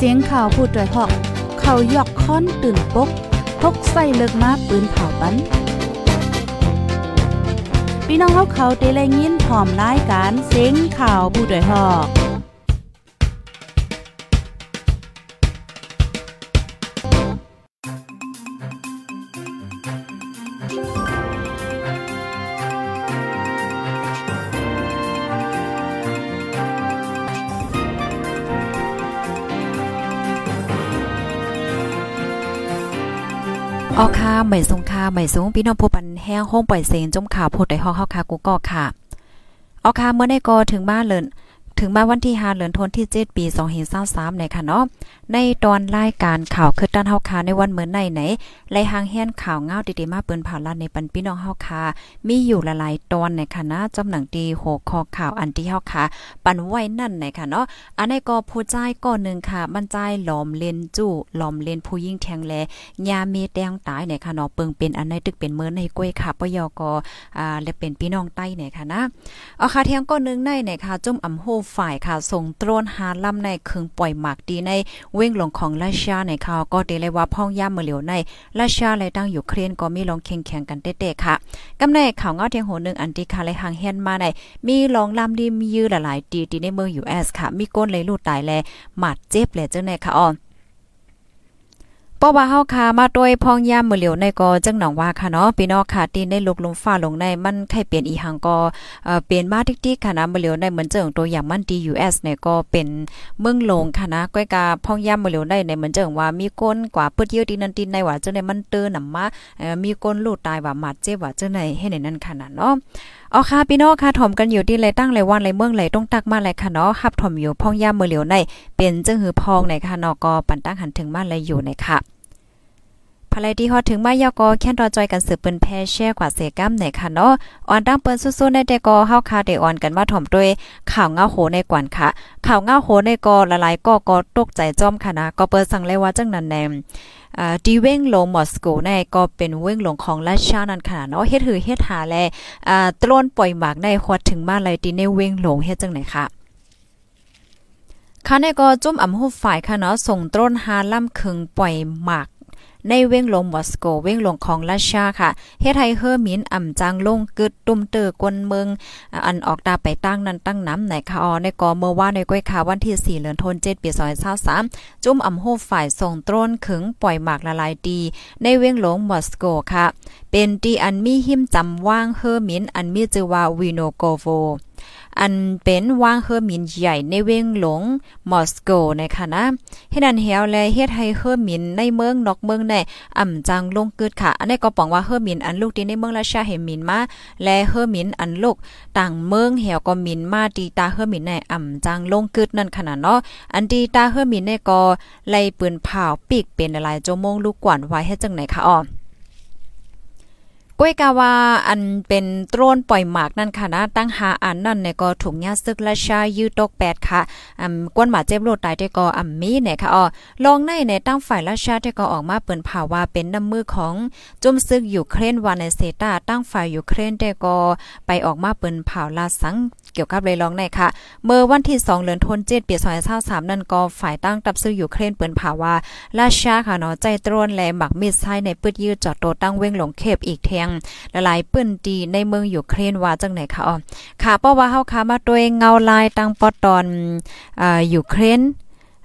เสียงข่าวพูดด้วยหอก เขายอกค้อนตื่นปกพกใส่เลิกมาปืนเผาปันพี่น้องเขาเขาเตะเลยินพร้อมรายการเสียงข่าวผู้ด้วยหอก ออค่ะใหม่สงค่ะใหม่สูงพี่น้องผู้ปันแห้งห้องปล่อยเสียงจมข่าวโพดได้ฮอกเฮาค่ะกูก็ค่ะออค่ะเมื่อได้ก็ถึงบ้านเลย ถึงมาวันที่5เดือนธันวาคมที่ 7 ปี2023ในค่ะเนาะในตอนรายการข่าวคือด้านเฮาคาในวันเหมือนในไหนไล่หางแห่นข่าวเงาดีๆมาเปิ้นผ่านลาในปันพี่น้องเฮาคามีอยู่หลายๆตอนในค่ะนะจำหนังตีหัวคอข่าวอันที่เฮาคาปันไว้นั่นในค่ะเนาะอันนี้ก็ผู้ใจก็นึงค่ะ มันใจหลอมเลนจู้หลอมเลนผู้ยิ่งแทงแลยามีแดงตายในค่ะเนาะเปิงเป็นอันในตึกเป็นเมือในกล้วยค่ะปยกอ่าและเป็นพี่น้องใต้ในค่ะนะเอาค่ะเทียงก็นึงในในค่ะจุ่มอำโหฝ่ายค่ะส่งตรนหาลำในคึงปล่อยหมากดีในเว้งลงของราชาในข่าวก็เดเลยว่าพ่องย่ามมือเหลียวในราชาและตั้งอยู่เครนก็มีลองแข่งแข่งกันเตะๆค่ะกำในข่าวเงาเทียงโหนึงอันดีค่ะเลยหางเฮียนมาในมีลองลำดีมียื้อหลายๆดีดีในเมือง US ค่ะ มีก้นเลยลูดตายแลหมัดเจ็บแลจังได๋ค่ะอ๋อ เพราะว่าเฮาคามาด้วยพองยามมือเหลียวในก็จังหนองว่าค่ะเนาะพี่น้องค่ะที่ได้ลุกลมฟ้าลงในมันไข่เปลี่ยนอีหังก็เอ่อเปลี่ยนมาติ๊กๆค่ะนะมือเหลียวในเหมือนเจิงตัวอย่างมันดี US เนี่ยก็เป็นเมืองลงค่ะนะก้อยกาพองยามมือเหลียวในในเหมือนเจิงว่ามีก้นกว่าปิดเยอะดีนันตินในว่าจังได๋มันเตือนนำมาเอ่อมีก้นลูกตายว่าหมัดเจ็บว่าจังได๋ให้ในนั้นค่ะนะเนาะ อ๋อค่ะพี่น้องค่ะถ่อมกันอยู่ที่ไรตั้งไรวันไรเมืองไรต้องตักมาไรค่ะเนาะขับถ่อมอยู่พองย่ามมือเหลียวในเป็นจึงหือพองในค่ะเนาะก็ปันตั้งหันถึงมาไรอยู่ในค่ะ ภายที่ฮอดถึงมายากอแค่นรอจอยกันสืบเปิ้นแพ่แช่กว่าเสกัมในค่ะเนาะออนตั้งเปิ้นสู้ๆในแต่ก็เฮาคาได้ออนกันว่าถ่อมด้วยข่าวเงาโหในกวนค่ะ ข่าวเงาโหในก็ละลายก็ก็ตกใจจ้อมค่ะนะก็เปิ้นสั่งเลยว่าจังนั้นแนมอ่าดีเว้งลงมอสโกในก็เป็นเว้งลงของราชานั่นค่ะเนาะเฮ็ดหือเฮ็ดหาแลอ่าตล้นปล่อยหมากในฮอดถึงมาเลยตีในเว้งลงเฮ็ดจังไหนค่ะค่ะในก็จุ่มอำฮูฝ่ายค่ะเนาะส่งตร้นหาล่ำคึงปล่อยหมาก ในเว้งลงมอสโก เว้งลงของราชาค่ะเฮ็ดให้เฮอร์มินอ่ำจางลงกึดตุ้มเตอกวนเมืองอันออกตาไปตั้งนั้นตั้งน้ำในค่ะออในกอเมื่อว่าในก้อยค่ะวันที่ 4เดือนธันวาคมปี2023จุ่มอำโหฝ่ายส่งตรนขึงปล่อยหมากละลายดี ในเว้งลงมอสโกค่ะ เป็นที่อันมีหิมจำว่างเฮอร์มินอันมีชื่อว่าวีโนโกโว อันเป็นว่างเฮอร์มินใหญ่ในเว้งหลงมอสโกนะคะนะเฮ็ดอันเฮวแลเฮ็ดให้เฮอร์มินในเมืองนอกเมืองในอ่ำจังลงกึดค่ะ อันนี้ก็ปองว่าเฮอร์มินอันลูกที่ในเมืองราชาเฮมินมาและเฮอร์มินอันลูกต่างเมืองเฮวก็มินมาตีตาเฮอร์มินในอ่ำจังลงกึดนั่นขนาดเนาะอันตีตาเฮอร์มินในก็ไล่ปืนเผาปีกเป็นหลายโจมงลูกกวนไว้เฮ็ดจังไหนคะอ๋อ ก้วยกาวาอันเป็นตรนปล่อยหมากนั่นค่ะนะตั้งหาอันนั่นเนี่ยก็ถุงยาซึกราชายืตกแปดค่ะอ่ำกวนหมาเจ็บโลดตายได้ก็อ่ำมีเนี่ยค่ะอ๋อลองในในตั้งฝ่ายราชาได้ก็ออกมาเปิ้นผ่าว่าเป็นน้ำมือของจุ่มซึกยูเครนวานในเซตาตั้งฝ่ายยูเครนได้ก็ไปออกมาเปิ้นผ่าลาสังเกี่ยวกับเลยลองในค่ะ เมื่อวันที่ 2เดือนธันวาคมปี2023นั่นก็ฝ่ายตั้งตับซื้อยู่เครนเปิ้นผ่าว่าราชาค่ะเนาะใจตรนแลหมักมีดใช้ในปืดยืดจอดโตตั้งเว้งหลงเขบอีกแทงละลายปื้นตีในเมืองอยู่เครนว่าจังไหนคะอ๋อค่ะเพราะว่าเฮาค่ะมาด้วยเงาลายตังปอตอนอ่ายูเครน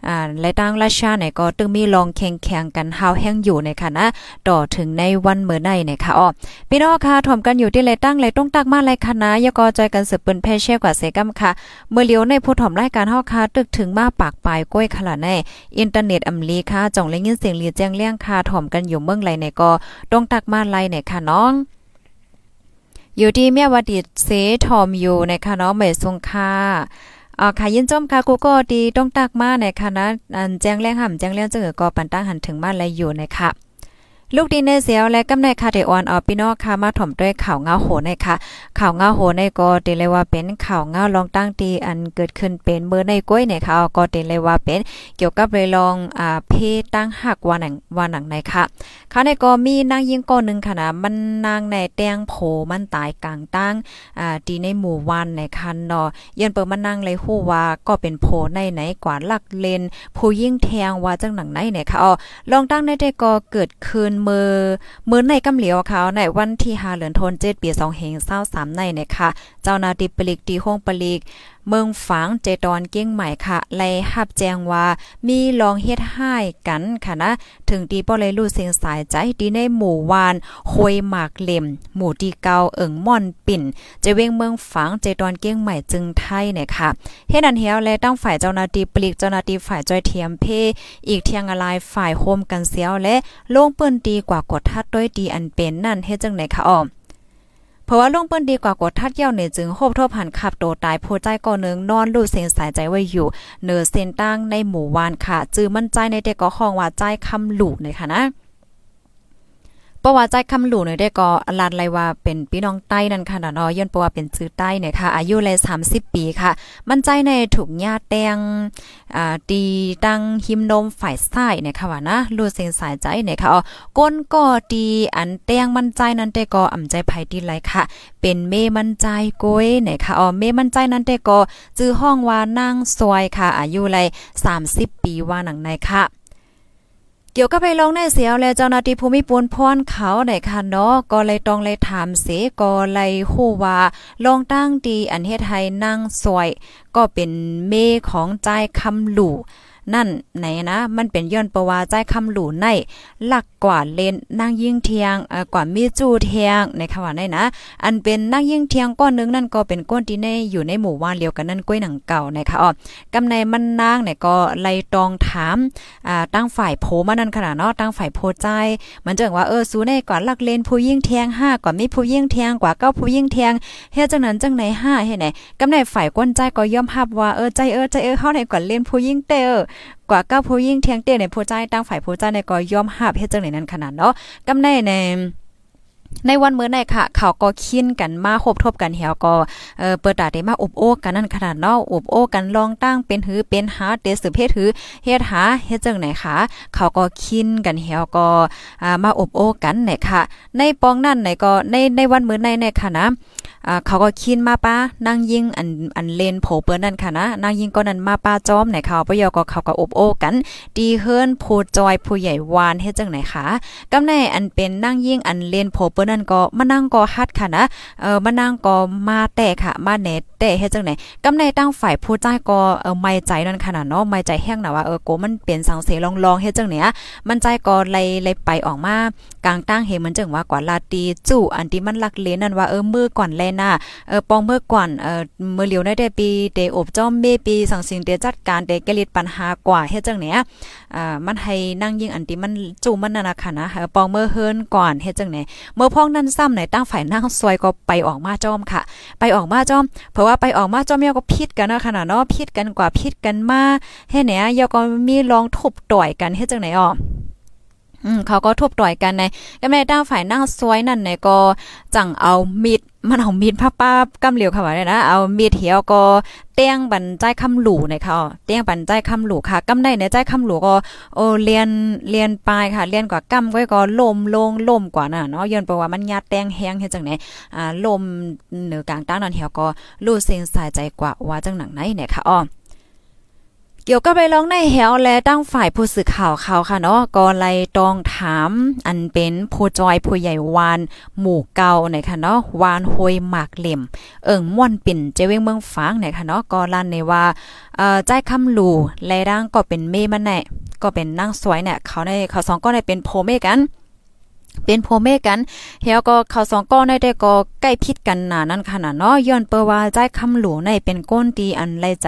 อ่าและตั้งราชาเนี่ยก็ตึงมีลองแข่งแข่งกันเฮาแห้งอยู่ในค่ะนะต่อถึงในวันเมื่อในเนี่ยค่ะอ๋อพี่น้องค่ะถ่อมกันอยู่ที่ไรตั้งไรต้องตักมาไรคณะยกอใจกันสืบเปิ้นแพ่เช่กว่าเสกัมค่ะ เมื่อเลียวในผู้ถ่อมรายการเฮาค่ะตึกถึงมาปากปลายก้อยขลาในอินเทอร์เน็ตอำลีค่ะจ่องเลยยินเสียงลีแจ้งเลี้ยงค่ะถ่อมกันอยู่เมืองไรเนี่ยก็ต้องตักมาไรเนี่ยค่ะน้องอยู่ที่เมียวดิเสทอมอยู่ในคณะเมยสงค่า อ่าค่ะยินจมค่ะกูก็ดีต้องตักมาในคณะอันแจ้งแรงห่ำแจ้งเลี้ยงเจอก็ปันตั้งหันถึงมาและอยู่ในค่ะ ลูกดีในเสียวและกำในคาเดออนออพี่น้องค่ะมาถ่อมด้วยข่าวเงาโหในค่ะ ข่าวเงาโหในก็เตเลยว่าเป็นข่าวเงาลองตั้งตีอันเกิดขึ้นเป็นเมื่อในก้อยในค่ะก็เตเลยว่าเป็นเกี่ยวกับเลยลองอ่าเพตั้งหักวานังวานังในค่ะค่ะในก็มีนางยิงก้อนนึงค่ะนะมันนางในแตงโผมันตายกลางตั้งอ่าดีในหมู่วันในคันเนาะยันเปิดมันนางเลยฮู้ว่าก็เป็นโผในไหนกว่าลักเลนผู้ยิ่งแทงว่าจังหนังไหนเนี่ยค่ะอ๋อลองตั้งในได้ก็เกิดขึ้นมือมือในกำเหลียวเขาในวันที่5เดือนธันวาคมปี2 5 2 3ในนะคะเจ้านาติปลิกดีห้องปลิก เมืองฝางเจตอนเก้งใหม่ค่ะไล่หับแจ้งว่ามีลองเฮ็ดห้กันค่ะนะ ถึงดีบ่เลยรู้เสียงสายใจดีในหมู่วานหวยหมากเล่มหมู่ที่เกาเอิงม่อนปิ่นจะเว้งเมืองฝางเจตอนเก้งใหม่จึงไทยเนี่ยค่ะเฮ็ดอันเฮียวและตั้งฝ่ายเจ้าหน้าที่ปลีกเจ้าหน้าที่ฝ่ายจ้อยเทียมเพ อีกเทียงอะไรฝ่ายโฮมกันเสียวและลงเปิ้นดีกว่ากดทัดด้วยดีอันเป็นนั่นเฮ็ดจังไหนคะอ้อม เพราะว่าลงเปิ้นดีกว่ากดทัดเย้าเนี่ยจึงโฮบทบหันขับโตตายโพใจก่อนึงนอนลู่เส้นสายใจไว้อยู่เนือเส้นตั้งในหมู่วานค่ะ จื้อมั่นใจในเด็กก็ห้องว่าใจคำหลู่ในค่ะนะ ประวัติใจคำหลู่เนี่ยได้ก็ลาดเลยว่าเป็นพี่น้องใต้นั่นค่ะเนาะย้อนประว่าเป็นซื้อใต้เนี่ยค่ะ อายุเลย30 ปีค่ะ มันใจในถูกญาติแตงอ่าตีตั้งหิมนมฝ่ายซ้ายเนี่ยค่ะว่านะรู้เส้นสายใจเนี่ยค่ะอ๋อก้นก็ดีอันแตงมันใจนั้นแต่ก็อ่ำใจภัยดีไรค่ะ เป็นเมมันใจก้ยเนี่ยค่ะอ๋อเมมันใจนั้นแต่ก็จื้อห้องว่านางซวยค่ะ อายุเลย30 ปีว่าหนังในค่ะ เกี่ยวกับไปลองในเสียวและเจ้าหน้าที่ภูมิปูนพรเขาไหนค่ะเนาะก็เลยต้องเลยถามเสก็เลยฮู้ว่าลองตั้งดีอันเฮ็ดให้นั่งสวย ก็เป็นเมของใจคำหลู่ นั่นไหนนะ มันเป็นย้อนประว่าใจคำหลู่ในหลักกว่าเลนนางยิ่งเทียงเอ่อกว่ามีจูเทียงในคำว่าได้นะ อันเป็นนางยิ่งเทียงก้อนนึงนั่นก็เป็นก้อนที่ในอยู่ในหมู่ว่านเดียวกันนั่นก้อยหนังเก่านะคะอ๋อกำในมันนางเนี่ยก็ไล่ตองถามอ่าตั้งฝ่ายโผมานั่นขนาดเนาะตั้งฝ่ายโพใจ มันจังว่าเออสู้ในก่อนลักเลนผู้ยิ่งเทียง5กว่ามีผู้ยิ่งเทียงกว่าเก้าผู้ยิ่งเทียงเฮ็ดจังนั้นจังไหน5เฮ็ดไหนกำในฝ่ายก้นใจก็ย่อมรับว่าเออใจเออใจเออเฮาในก่อนเลนผู้ยิ่งเตอกว่าก้าผู้ยิ่งเทียงเตี้ยในผู้ใจตั้งฝ่ายผู้ใจในก็ยอมหับเฮ็ดจังไหนนั้นขนาดเนาะกำในในในวันเมื่อไหนค่ะเขาก็คินกันมาคบทบกันเหี่ยวก็เออเปิดตาได้มาอบโอ้กันนั่นขนาดเนาะอบโอ้กันลองตั้งเป็นหือเป็นหาเตสืบเพศหือเฮ็ดหาเฮ็ดจังไหนคะเขาก็คินกันเหี่ยวก็อ่ามาอบโอ้กันไหนค่ะ ในปองนั่นไหนก็ในในวันเมื่อไหนในค่ะนะ เขาก็คินมาป้านางยิงอันอันเลนโผเปิ้นนั่นค่ะนะนางยิงก็นั้นมาป้าจอมไหนเขาปยอก็เขาก็อบโอ้กัน ดีเฮิรนโพจอยผู้ใหญ่วานเฮ็ดจังไหนคะกำในอันเป็นนางยิงอันเลนโผเปิ้นนั่นก็มานั่งก็ฮัดค่ะนะเออมานั่งก็มาแต่ค่ะมาเนตแต่เฮ็ดจังไหนกำในตั้งฝ่ายผู้ใจก็เออไม่ใจนั่นขนาดเนาะไม่ใจแห้งน่ะว่าเออโกมันเปลี่ยนสังเสลองๆเฮ็ดจังเนี้ยมันใจก็เลยเลยไปออกมากลางตั้งเห็นมันจังว่ากว่าลาตีจู่อันที่มันลักเลนนั่นว่าเออมือก่อนแลน่ะเออปองเมื่อก่อนเออเมื่อเหลียวได้ได้ปีเดอบจ้อมเมปีสังสิงเดจัดการเดกลิดปัญหากว่าเฮ็ดจังเนี้ยอ่ามันให้นั่งยิงอันที่มันจู่มันนั่นน่ะค่ะนะปองเมื่อเฮิรนก่อนเฮ็ดจังไหนเมื่อพ้องนั้นซ้ำไหนตั้งฝ่ายนั่งซอยก็ไปออกมาจ้อมค่ะ ไปออกมาจ้อม เพราะว่าไปออกมาจ้อมเยก็พิดกันนะขนาดเนาะพิดกันกว่าพิดกันมาเฮ็ดเนี่ยเยาก็มีลองทุบต่อยกันเฮ็ดจังไหนอ๋ออืมเขาก็ทุบต่อยกันในก็แม่ด้าฝ่ายนั่งซวยนั่นเนี่ยก็จังเอามีด มันเอามีดผ้าป้ากำเหลียวเข้ามาเลยนะเอามีดเหี่ยวก็เตี้ยงบันใจคำหลู่ในเขาเตี้ยงบันใจคำหลู่ค่ะกำได้ในใจคำหลู่ก็โอเรียนเรียนปลายค่ะเรียนกว่ากำก็ก็ลมลงลมกว่าน่ะเนาะย้อนไปว่ามันยาแตงแห้งเฮ็ดจังไหนอ่าลมเหนือกลางตั้งนั่นเหี่ยวก็รู้เส้นสายใจกว่าว่าจังหนังไหนเนี่ยค่ะอ้อ เกี่ยวกับไปร้องในแหวและตั้งฝ่ายผู้สื่อข่าวเขาค่ะเนาะก็ไล่ตองถาม อันเป็นผู้จอยผู้ใหญ่วานหมู่เก่าในค่ะเนาะวานห้วยหมากเหลี่ยม เอิ่งม่วนปิ่นเจเวงเมืองฝางในค่ะเนาะก็ลั่นในว่าเอ่อใจคำหลู่และร่างก็เป็นเมมันแน่ก็เป็นนางสวยเนี่ยเขาในเขาสองก็ได้เป็นโพเมกันเป็นโพเมกันเฮียก็เขาสองก้อนได้ก็ใกล้พิดกันหนานั่นขนาดเนาะย้อนเปว่าใจคำหลวงในเป็นก้นตีอันไรใจ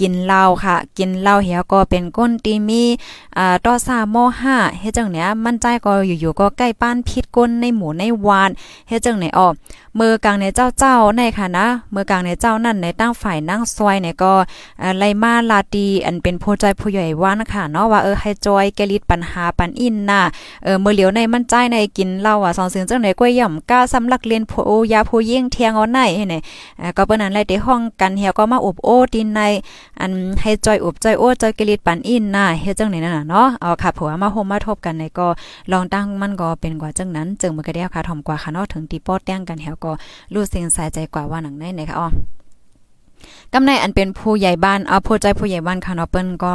กินเหล้าค่ะ กินเหล้าเหี่ยวก็เป็นก้นตีมีอ่าต่อ3ม5เฮ็ดจังเนี้ยมั่นใจก็อยู่ๆก็ใกล้ป้านพิษก้นในหมู่ในวานเฮ็ดจังไหนอ้อมือกลางในเจ้าเจ้าในค่ะนะมือกลางในเจ้านั่นในตั้งฝ่ายนั่งซอยเนี่ยก็ไลมาลาตีอันเป็นผู้ใจผู้ใหญ่ว่านค่ะเนาะว่าเออให้จอยแกลิดปัญหาปันอินน่ะเออมือเหลียวในมั่นใจในกินเหล้าอะสองซึ่งจังไหนก้วยย่อมกล้าสำลักเรียนผู้ยาผู้ยิ่งเทียงเอาไหนให้ไหนก็เปิ้นนั้นไลได้ห้องกันเหี่ยวก็มาอบโอ้ดินใน อันให้จอยอบจอยโอ้จอยกลิดปันอินน่ะเฮ็ดจังไหนนั่นน่ะเนาะเอาค่ะผัวมาโฮมมาทบกันในก็ลองตั้งมันก็เป็นกว่าจังนั้นจึงมือก็ได้ค่ะถ่อมกว่าค่ะเนาะถึงตีป้อแต้งกันแถวก็รู้สึกสายใจกว่าว่าหนังในนะคะอ๋อ กำในอันเป็นผู้ใหญ่บ้านเอาผู้ใจผู้ใหญ่บ้านค่ะเนาะเปิ้นก็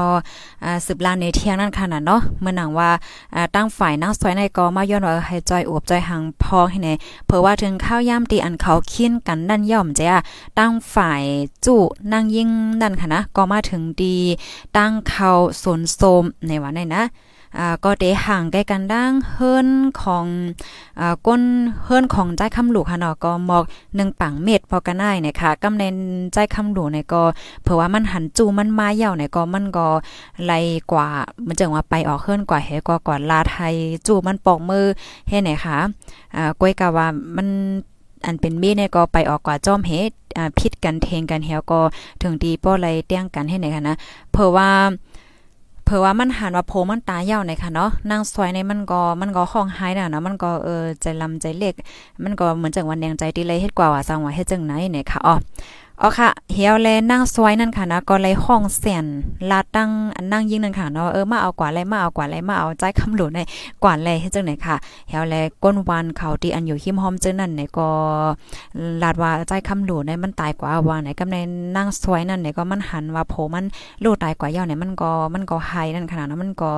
อ่าสืบลานในเที่ยงนั่นค่ะน่ะเนาะเมื่อหนังว่าอ่าตั้งฝ่ายนั่งซอยในก็มาย้อนว่าให้จอยอวบจอยหังพองให้ในเผื่อว่าถึงข้าวย่ำตีอันเขาคินกันนั่นย่อมจ้ะตั้งฝ่ายจุนั่งยิ่งนั่นค่ะนะก็มาถึงดี ตั้งเขาสนโสมในวันนี้นะ อ่าก็เตห่างใกล้กันดังเฮิรนของอ่าก้นเฮิรนของใจคำหลูกค่ะเนาะก็หมอก1ปังเม็ดพอกันได้เนี่ยค่ะกำเน้นใจคำหลูเนี่ยก็เผื่อว่ามันหันจูมันมาเหี่ยวเนี่ยก็มันก็ไลกว่ามันจังว่าไปออกเฮิรนกว่าเฮก็กว่าลาไทยจูมันปอกมือเฮ็ดไหนค่ะอ่าก้อยกะว่ามันอันเป็นมีเนี่ยก็ไปออกกว่าจอมเฮ็ดอ่าพิษกันเทงกันเหี่ยวก็ถึงดีป้อไรเตี้ยงกันให้ไหนค่ะนะ เพราะว่า เผื่อว่ามันหันว่าโพมันตาเหี่ยวในค่ะเนาะนางซอยในมันก็มันก็ห้องหายน่ะเนาะมันก็เออใจลำใจเล็ก มันก็เหมือนจังวันแดงใจดีเลยเฮ็ดกว่าว่าสร้างว่าเฮ็ดจังไหนเนี่ยค่ะอ๋อ อ๋อค่ะเฮียวแลนั่งซอยนั่นค่ะนะก็เลยห้องแสนลาตั้งนั่งยิ่งนั่นค่ะเนาะเออมาเอากว่าไรมาเอากว่าไรมาเอาใจคำหลุดในกว่าไรเฮ็ดจังไหนค่ะเฮียวแลก้นวันเขาที่อันอยู่หิมหอมเจอนั่นเนี่ยก็ลาดว่าใจคำหลุดในมันตายกว่าว่าไหนกำในนั่งซอยนั่นเนี่ยก็มันหันว่าโผมันลูตายกว่าเย้าเนี่ยมันก็มันก็ไฮนั่นขนาดนั้นมันก็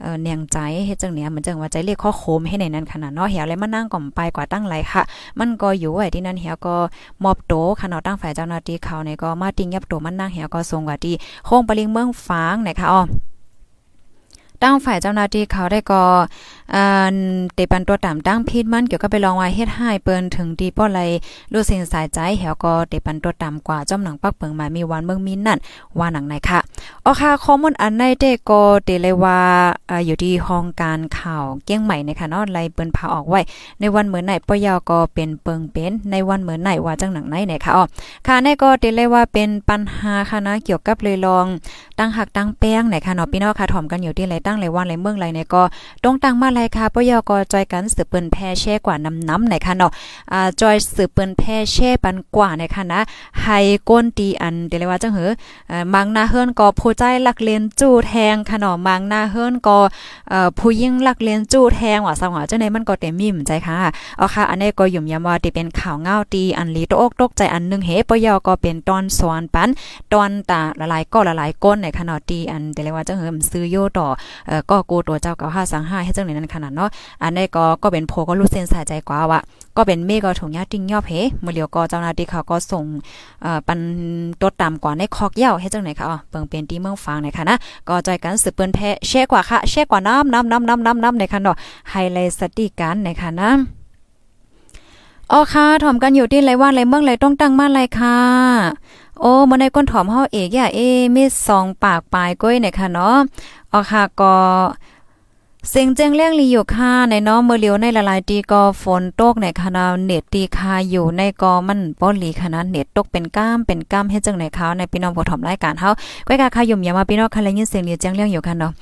เอ่อเนียงใจเฮ็ดจังเนี่ยเหมือนจังว่าใจเรียกข้อโคมให้ในนั้นขนาดเนาะเฮียวแลมานั่งก่อมไปกว่าตั้งไรค่ะ มันก็อยู่ไว้ที่นั่นเฮียวก็มอบโตค่ะเนาะตั้งฝ่ายเจ้าหน้าที่เขาเนี่ยก็มาติงยับตัวมันนั่งเหี่ยวก็ทรงว่าที่โค้งปลิงเมืองฟางนะคะอ๋อ ตั้งฝ่ายเจ้าหน้าที่เขาได้ก็อ่าเตปันตัวตามตั้งพิษมันเกี่ยวกับไปลองไว้เฮ็ดให้เปิ้นถึงดีป้อไรรู้สิ่งสายใจแหวก็เตปันตัวตามกว่าจอมหนังปักเปิงมามีวันเมืองมินนั่นว่าหนังไหนค่ะอ๋อค่ะข้อมูลอันในเตก็เตเลยว่าอ่าอยู่ที่ห้องการข่าวเกี้ยงใหม่นะคะเนาะไลเปิ้นพาออกไว้ ในวันเหมือนไหนปยอก็เป็นเปิงเป็นในวันเหมือนไหนว่าจังหนังไหนเนี่ยค่ะอ๋อค่ะในก็เตเลยว่าเป็นปัญหาค่ะนะเกี่ยวกับเลยลองตั้งหักตั้งแป้งไหนค่ะเนาะพี่น้องค่ะถ่อมกันอยู่ที่ไรตั้งไรวันไรเมืองไรเนี่ยก็ต้องตั้งมาไรค่ะปยอก็จอยกันสืบเปิ้นแพ่แช่กว่าน้ำน้ำไหนค่ะเนาะอ่าจอยสืบเปิ้นแพ่แช่ปันกว่าในค่ะนะให้ก้นตีอันเดี๋ยวเลยว่าจังเหอเอ่อมังหน้าเฮิรนก็ผู้ใจลักเลียนจู้แทงค่ะเนาะมังหน้าเฮิรนก็เอ่อผู้ยิ่งลักเลียนจู้แทงว่าสังว่าจังไดมันก็เต็มมีมใจค่ะเอาค่ะ อันนี้ก็ยุ่มยามว่าที่เป็นข่าวเงาตีอันลีตกตกใจอันนึงเฮปยก็เป็นตอนสวนปันตอนตาละลายก็ละลายก้นในขณะตีอันเดี๋ยวเลยว่าจังเหอซื้อโยต่อก็กูตัวเจ้าเก่า5สัง5ให้จังได๋นั้นขนาดเนาะอันนี้ก็ก็เป็นโพก็รู้เส้นสายใจกว่าว่าก็เป็นเมฆก็ถุงยาติ้งยอบเฮมื้อเลียวก็เจ้าหน้าที่เขาก็ส่งเอ่อปันตดตามกว่าในคอกเย้าให้จังไหนคะอ๋อเปิงเป็นที่เมืองฟางนะคะนะก็จอยกันสืบเปิ้นแพ้แช่กว่าค่ะแช่กว่าน้ำน้ำน้ำน้ำน้ำน้ำในคันเนาะไฮไลท์สติกันนะคะนะอ๋อค่ะถ่อมกันอยู่ที่ไรว่าไรเมืองไรต้องตั้งมาไรค่ะ โอ้มาในก้นถอมเฮาเอกอย่าเอมีสองปากปลายก้อยเนี่ยค่ะเนาะอ๋อค่ะก็ เสียงแจ้งเรื่องลีอยู่ค่ะในน้องเมื่อเลียวในละลายตีก็ฝนตกในคณะเน็ตตีคาอยู่ในกอมันป้อลีคณะเน็ตตกเป็นก้ามเป็นก้ามเฮ็ดจังไหนเขาในพี่น้องผู้ถมรายการเฮาก้อยกาคายุ่มยามาพี่น้องคันเลยยินเสียงลีแจ้งเรื่องอยู่ค่ะเนาะ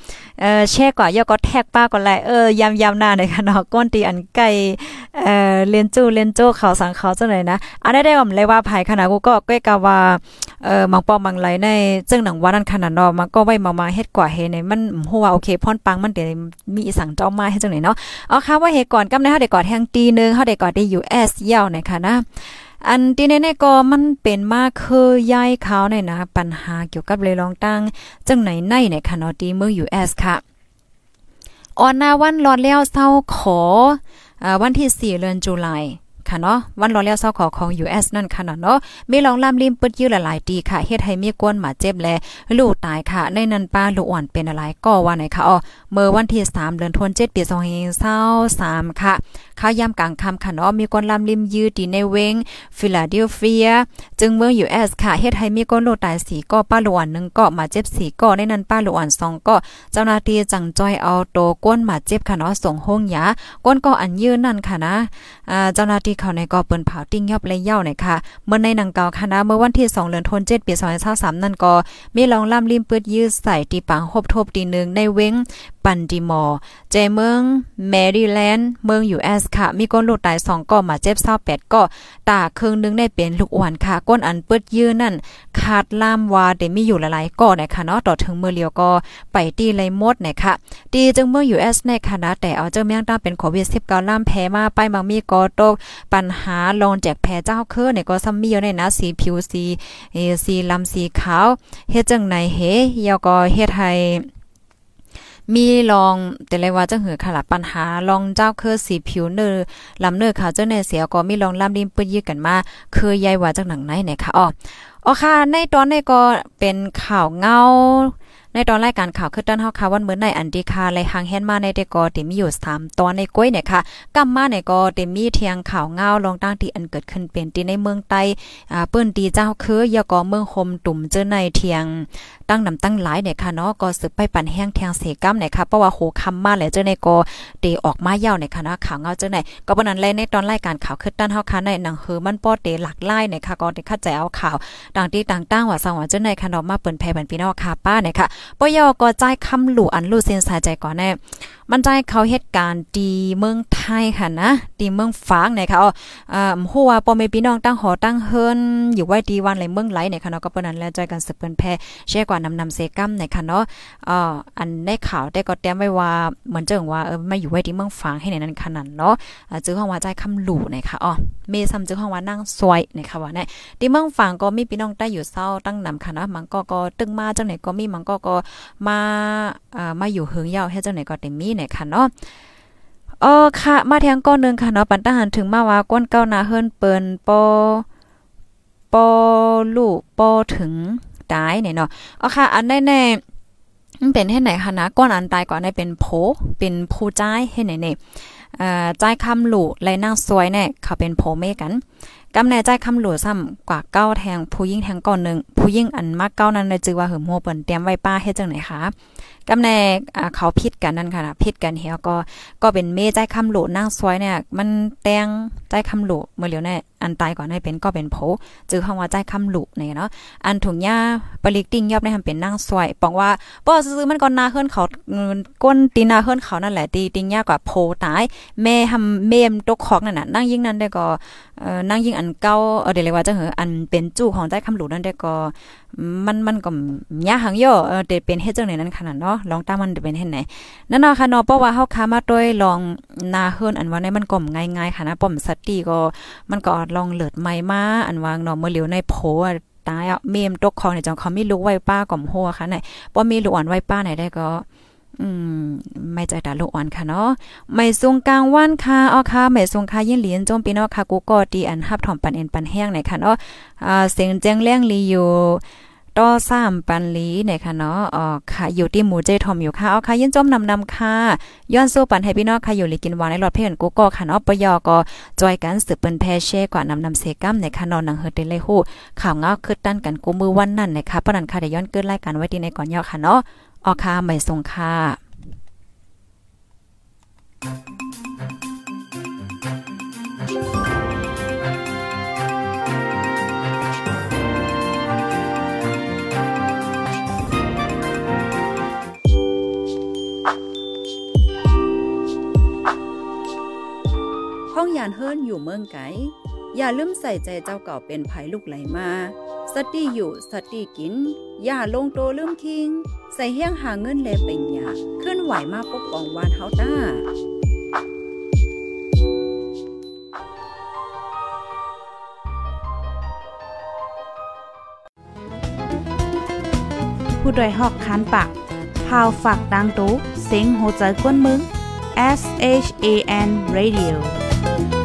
เอ่อแช่กว่ายอก็แทกป้าก็ไลเออยำๆหน้าในค่ะเนาะก้นตีอันไก่เอ่อเรียนจู้เรียนโจ้เขาสังเขาจังไหนนะอันได้ได้ผมเลยว่าภายขณะกูก็ก้อยกาว่าเอ่อมังปอมังไหลในจึงหนังว่านั้นขนาดเนาะมันก็ไว้มามาเฮ็ดกว่าเฮในมันฮู้ว่าโอเคพรปังมันเดี๋ยวมีอีสังเจ้ามาให้จังไหนเนาะเอาค่ะว่าเหตุก่อนกำในเฮาได้กอดแฮงตีนึงเฮาได้กอดได้ US ยาวนะคะนะอันที่แน่ๆก็มันเป็นมากคือยายเขาเนี่ยนะ ปัญหาเกี่ยวกับเลยลองตั้งจังไหนในในค่ะที่เมือง US ค่ะออนนาวันรอดแล้วเศร้าขออวันที่ 4 เดือนตุลา ค่ะเนาะวันรอแล้วเศร้าขอของ US นั่นค่ะเนาะมีลองลำลิมปึดยื้อหลายๆตีค่ะเฮ็ดให้มีกวนหมาเจ็บแลลูกตายค่ะ ในนั้นป้าลูกอ่อนเป็นอะไรก็ว่าไหนค่ะอ๋อเมื่อวันที่3เดือนธันวาคม7ปี2523ค่ะข้าวยามกลางค่ำค่ะเนาะมีคนลำลิมยืดดีในเวงฟิลาเดลเฟีย จึงเมือง US ค่ะเฮ็ดให้มีคนโลตายสีก็ป้าหลวนนึงก็มาเจ็บสีก็ในนั้นป้าหลวน2ก็เจ้าหน้าที่จังจอยเอาโตก้นมาเจ็บค่ะเนาะส่งห้องยาก้นก็อันยืนนั่นค่ะนะอ่าเจ้าหน้าที่เขาในก็เปิ้นเผาติ้งยอบเลยเย่าเนี่ยค่ะเมื่อในหนังเก่าค่ะนะเมื่อวันที่2เดือนธันวาคมปี2023นั่นก็มีลองล่ำลิมปืดยืดใส่ตีปังหบทบตีนึงในเว้งปันดิมอร์เจเมืองแมริแลนด์เมือง US ค่ะ มีก้นลูกตาย2ก็มาเจ็บ28ก็ตาครึ่งนึงได้เป็นลูกอ่อนค่ะ ก้นอันเปิดยื้อนั่น ขาดล่ามว่าเดมีอยู่หลายๆก็นะคะเนาะต่อถึงมือเลียวก็ไปตีเลยหมดนะคะตีจึงเมือง US ในคณะแต่เอาเจ้าเมียงตั้งเป็นโควิด19ล่ามแพ้มาไปบางมีก็ตกปัญหาลองแจกแพ้เจ้าเคือเนี่ยก็ซ้ำมีอยู่ในนะสีผิวสีเอสีลำสีขาวเฮ็ดจังไหนเฮยาก็เฮ็ดให้ มีลองแต่เลยว่าจะเหือค่ะล่ะปัญหาลองเจ้าเคอสีผิวเนอลำเนื้อขาวเจ้าเนเสียก็มีลองลำริมปื้ยืดกันมาเคยยายว่าจากหนังไหนเนี่ยค่ะอ๋ออ๋อค่ะในตอนนี้ก็เป็นข่าวเงา ในตอนรายการข่าวคือต้นเฮาค่ะวันเหมือนในอันดีค่ะไลหางแฮนมาในเดกอเตมีอยู่3ตอนในก้อยเนี่ยค่ะกำมาในก็เตมีเทียงข่าวเงาลงตั้งที่อันเกิดขึ้นเป็นที่ในเมืองใต้อ่าเปิ้นตีเจ้าคือยากอเมืองคมตุ่มเจอในเทียงตั้งนำตั้งหลายเนี่ยค่ะเนาะก็สึกไปปั่นแห้งแทงเสกัมเนี่ยค่ะเพราะว่าโหคำมาแล้วเจอในก็เตออกมายาวเนี่ยค่ะเนะข่าวเงาเจอในก็ปนั้นเลยในตอนรายการข่าวคือต้นเฮาค่ะในหนังเฮอมันป้อเตหลักไล่เนี่ยค่ะก็ได้เข้าใจเอาข่าวต่างที่ต่างๆว่าสังว่าเจอในค่ะเนาะมาเปิ้นแพ่บันพี่น้องค่ะป้าเนี่ยค่ะปยอก็ใจ่ายคำหลู่อันลู่เส้นสายใจก่อนแน่ มันใจเขาเหตุการณ์ดีเมืองไทยค่ะนะดีเมืองฝางเนี่ยค่ะอ่าฮู้ว่าปอม่พี่น้องตั้งหอตั้งเฮิรนอยู่ไว้ดีวันไหลเมืองไหลเนี่ยค่ะเนาะก็เปนนั้นแล้วใจกันสืบเปิ้นแพ่แช่กว่านำนำเซกัมเนี่ยค่ะเนาะอ่าอันได้ข่าวได้ก็แต้มไว้ว่าเหมือนเจิงว่าเออมาอยู่ไว้ที่เมืองฝางให้ในนั้นขนาดเนาะจื้อห้องว่าใจคำหลู่เนี่ยค่ะอ๋อเมซ้ำจื้อห้องว่านั่งซวยเนี่ยค่ะว่าเนี่ยที่เมืองฝางก็มีพี่น้องได้อยู่เศร้าตั้งนำค่ะนะมันก็ก็ตึงมาจังไหนก็มีมันก็ก็มาอ่ามาอยู่เฮืองยาวให้จังไหนก็เต็มมีเนี่ยค่ะเนาะเออค่ะ มาแทงก้อนนึงค่ะเนาะปันทหารถึงมาว่าก้นเก้านาเฮิรนเปิ้นปอปอลูกปอถึงตายเนี่ยเนาะเอค่ะ อันแน่ๆมันเป็นให้ไหนคะนะก้อนอันตายก่อนได้เป็นโผเป็นผู้ใจ้ายให้ไหนเนี่ยเอ่อจ้ายคำหลู่และนางสวยเนี่ยเขาเป็นโผเมกันกำแน่ใจคำหลวซ้ำกว่าเก้าแทงผู้ยิ่งแทงก่อนหนึ่งผู้ยิ่งอันมากเก้านั้นเลยจือว่าหืมโหเปิ้นเตรียมไว้ป้าเฮ็ดจังไหนคะ กำแน่เขาพิดกันนั่นค่ะพิดกันเฮียก็ก็เป็นเมใจคำหลนั่งซอยเนี่ย มันแตงใจคำหลเมื่อเหลียวเนี่ยอันตายก่อนให้เป็นก็เป็นโผจื้อคำว่าใจคำหลุเนี่ยเนาะอันถุงหญ้าปลิกติ้งยอบได้ทำเป็นนั่งซอยปองว่าป้อซื้อมันก่อนนาเฮือนเขาก้นตีนาเฮือนเขานั่นแหละตีติ้งหญ้ากว่าโผตาย แม่ทำเมมตกคอกนั่นน่ะนั่งยิ่งนั้นได้ก็เอ่อนั่งยิ่งอันเก่าเออเดี๋ยวเรียว่าจะเหออันเป็นจู่ของใจคำหลุนั่นได้ก็มันมันก็ยาหังย่อเออเดเป็นเฮ็ดจังไหนนั้นขนาดเนาะลองตามมันเป็นเฮ็ดไหนนั่นเนาะค่ะเนาะเพราะว่าเฮาค้ามาด้วยลองนาเฮือนอันว่าในมันก็ง่ายๆค่ะนะป้อมสติก็มันก็ลองเลิดไม้มาอันวางเนาะเมื่อเหลียวในโผตายอะเมมตกคองเนี่ยจังเขามีลูกไว้ป้าก่อมหัวค่ะไหนบ่มีลูกอ่อนไว้ป้าไหนได้ก็อืมไม่ใจตาลูกอ่อนค่ะเนาะไม่สูงกลางวันค่ะอ๋อค่ะไม่สูงค่ะยินเหรียญจมปีนาะค่ะกูก็ดีอันฮับถ่อมปันเอ็นปันแห้งไหนค่ะเนาะอ่าเสียงแจ้งเลี้ยงลีอยู่ ต่อสามปันลีเนี่ยค่ะเนาะอ๋อค่ะอยู่ที่หมู่เจทอมอยู่ค่ะเอาค่ะยินจมนำนำค่ะย้อนสู้ปันให้พี่น้องค่ะอยู่ลีกินหวานในหลอดเพื่อนกูก็ค่ะเนาะปยอก็จอยกันสืบเปิ้นแพเช่กว่านำนำเซกัมในค่ะนอนหนังเฮเตเลยฮู้ข่าวเงาคือตั้นกันกูมือวันนั้นนะคะปนันค่ะได้ย้อนเกินรายการไว้ที่ในก่อนยอค่ะเนาะอ๋อค่ะไม่ทรงค่ะ ห้องยานเฮิรนอยู่เมืองไกอย่าลืมใส่ใจเจ้าเก่าเป็นภัยลูกไหลมา สติอยู่สติกิน อย่าลงโตลืมคิง ใส่เฮี้ยงหาเงินแลเป็นยาขึ้นไหวมาปกป้องวานเฮาต้าผู้ดยหอกคันปากพาวฝากดังตู้เซ็งโหใจกวนมึง S H A N Radio Thank you.